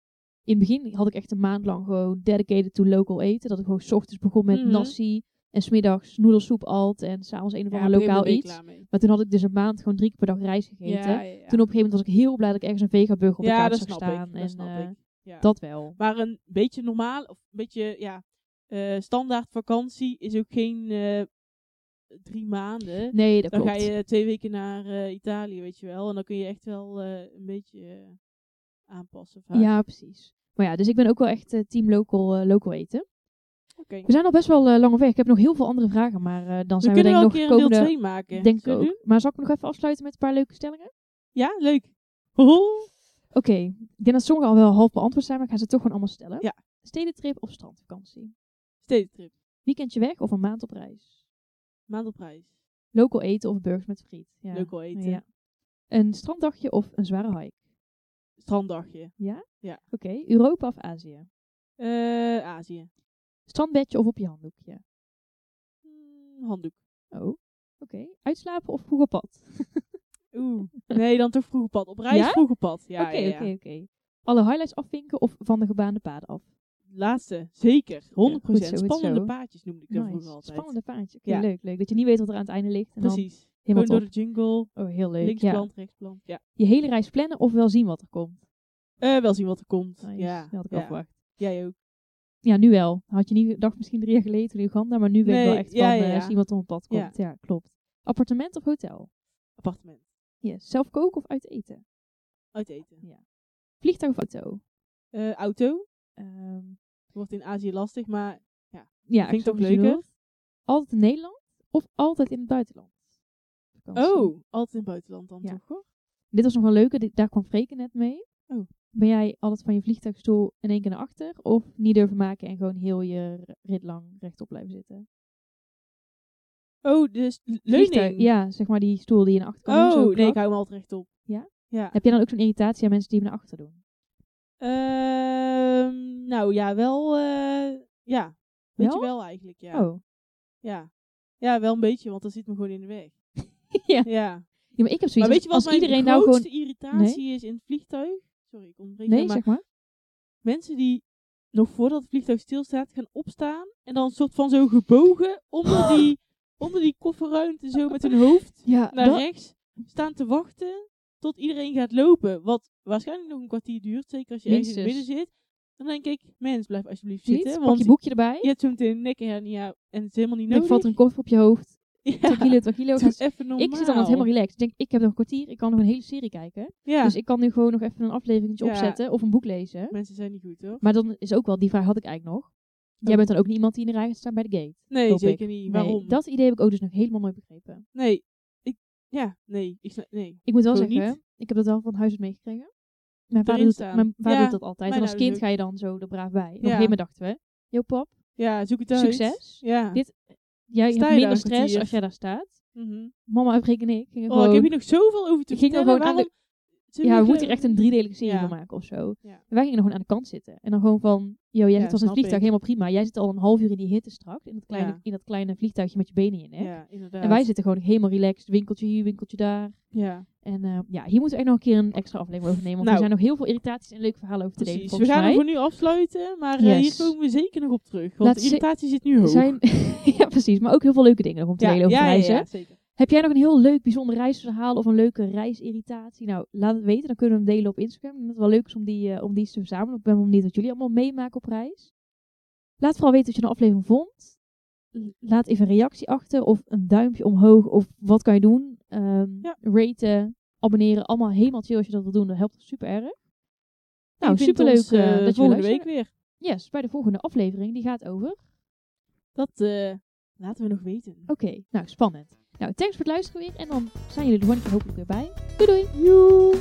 In het begin had ik echt een maand lang gewoon dedicated to local eten. Dat ik gewoon 's ochtends begon met Mhm. nasi. En smiddags noedelsoep alt. En s'avonds een of ander lokaal iets. Maar toen had ik dus een maand gewoon drie keer per dag rijst gegeten. Ja, ja, ja. Toen op een gegeven moment was ik heel blij dat ik ergens een vegaburger op de kaart zag staan. ik. Dat en snap eh, ik. Dat wel. Maar een beetje normaal, of een beetje, ja, eh, standaard vakantie is ook geen eh, drie maanden. Nee, dat dan klopt. ga je twee weken naar eh, Italië, weet je wel. En dan kun je echt wel een beetje aanpassen. vaak. Ja, precies. Maar ja, dus ik ben ook wel echt team local, local eten. Oké. We zijn al best wel lang op weg. Ik heb nog heel veel andere vragen, maar dan We zijn we, kunnen denk een nog een deel komende... 2 maken. Denk ik we ook. Maar zal ik nog even afsluiten met een paar leuke stellingen? Ja, leuk. Oké, ik denk dat sommige al wel half beantwoord zijn, maar ik ga ze toch gewoon allemaal stellen. Ja. Stedentrip of strandvakantie? Stedentrip. Weekendje weg of een maand op reis? Maand op reis. Local eten of burgers met friet? Ja. Local eten. Ja. Een stranddagje of een zware hike? Stranddagje. Ja? Ja. Oké, Europa of Azië? Eh Azië. Strandbedje of op je handdoekje? Hmm, handdoek. Oh, oké. Uitslapen of vroeg op pad? Oeh. Nee, dan toch vroeg op pad. Op reis Ja? vroeg op pad. Ja, Oké, ja, ja. oké, oké. Alle highlights afvinken of van de gebaande paden af? Laatste, zeker. 100%. goed zo, goed Spannende paadjes noemde ik dat Nice. vroeger altijd. Spannende paadje. Oké, Ja. leuk, leuk. Dat je niet weet wat er aan het einde ligt. En Precies. dan helemaal Gewoon door de jungle. Oh, heel leuk. Ja. Linksplant, rechtsplant. Ja. Je hele reis plannen of wel zien wat er komt? Eh, wel zien wat er komt. Nice. Ja. Dat had ik ja. al verwacht. Jij ook. Ja, nu wel. Had je niet gedacht misschien drie jaar geleden in Uganda, maar nu weet ik Nee, wel echt ja, van ja, eh, ja. wat er op het pad Ja. komt. Ja. klopt. Appartement of hotel? Appartement. Yes. Zelf koken of uit eten? Uit eten. Vliegtuig of auto? Eh, auto. Ehm, Wordt in Azië lastig, maar ja, Vind ik toch leuker? Altijd in Nederland of altijd in het buitenland? Vakantie. Oh, altijd in het buitenland dan Ja. toch hoor. Dit was nog wel leuke. Daar kwam Freken net mee. Oh. Ben jij altijd van je vliegtuigstoel in één keer naar achter? Of niet durven maken en gewoon heel je rit lang rechtop blijven zitten? Oh, dus Vliegtuig- leuning. Ja, zeg maar die stoel die je naar achter kan Oh, nee, ik hou hem altijd rechtop. Ja? Ja. Heb jij dan ook zo'n irritatie aan mensen die hem naar achter doen? Ehm, nou ja, wel. eh ja. Weet je Wel? eigenlijk, ja. Oh. Ja. Ja, wel een beetje, want dan zit me gewoon in de weg. ja. Ja. ja, maar ik heb zoiets Maar weet je wat als iedereen nou gewoon... grootste irritatie is in het vliegtuig? Sorry, ik ontbreek Nee, maar zeg maar. mensen die nog voordat het vliegtuig stilstaat gaan opstaan en dan een soort van zo gebogen onder die, onder die kofferruimte zo met hun hoofd Ja, naar dat- rechts staan te wachten tot iedereen gaat lopen. Wat waarschijnlijk nog een kwartier duurt, zeker als je ergens in het midden zit. Dan denk ik, mens, blijf alsjeblieft Niet? zitten. Pak Want je boekje erbij. je hebt zo meteen een nekhernia en het is helemaal niet nodig. valt er een koffer op je hoofd. ja, tranquilo. doe Ga- even normaal. Ik zit dan altijd helemaal relaxed. Ik denk, ik heb nog een kwartier. Ik kan nog een hele serie kijken. Ja, Dus ik kan nu gewoon nog even een afleveringetje Ja. opzetten. Of een boek lezen. mensen zijn niet goed, hoor. Maar dan is ook wel, die vraag had ik eigenlijk nog. Jij Oh. bent dan ook niet iemand die in de rij gaat staan bij de gate. Nee, zeker ik. niet. Nee, Waarom? dat idee heb ik ook dus nog helemaal nooit begrepen. Nee, ik, ja, nee, ik, nee. Ik moet wel Gewoon zeggen, niet. ik heb dat wel van huis uit meegekregen. Mijn vader, Erin doet, staan. mijn vader Ja, doet dat altijd. En mijn als ouders kind ook. ga je dan zo er braaf bij. En op een Ja. gegeven moment dachten we, yo pap, Ja, zoek het uit. succes. Ja. Dit- Jij Sta hebt je minder een stress kwartier? als jij daar staat. Mhm. Mama en Freek en ik gingen Oh, ik heb hier nog zoveel over te Ik ging er vertellen. gewoon aan de- ja, we moeten er echt een driedelige serie Ja. van maken of zo. Ja. En wij gingen nog gewoon aan de kant zitten. En dan gewoon van, yo, jij zit als een vliegtuig ik. helemaal prima. Jij zit al een half uur in die hitte straks. In dat kleine, in dat kleine vliegtuigje met je benen in je nek. En wij zitten gewoon helemaal relaxed. Winkeltje hier, winkeltje daar. Ja, En eh, ja, hier moeten we echt nog een keer een extra aflevering over nemen. Want Nou. er zijn nog heel veel irritaties en leuke verhalen over te delen. precies. We volgens gaan er voor nu afsluiten, maar eh, hier komen we zeker nog op terug. Want Laat de irritatie zit nu hoog. zijn, ja, precies. Maar ook heel veel leuke dingen nog om te delen over reizen. ja, zeker. Heb jij nog een heel leuk, bijzonder reisverhaal of een leuke reisirritatie? Nou, laat het weten. Dan kunnen we hem delen op Instagram. Ik dat het wel leuk is om die, eh, om die te verzamelen. Ik ben wel benieuwd wat jullie allemaal meemaken op reis. Laat vooral weten wat je de aflevering vond. Laat even een reactie achter of een duimpje omhoog of wat kan je doen. Ja. Raten, abonneren, allemaal helemaal chill als je dat wil doen. Dat helpt super erg. Nou, superleuk ons, eh, eh, dat je volgende week weer. Yes, bij de volgende aflevering. Die gaat over Dat laten we nog weten. Oké, nou spannend. Nou, thanks voor het luisteren weer. En dan zijn jullie gewoon een keer hopelijk weer bij. Doei doei!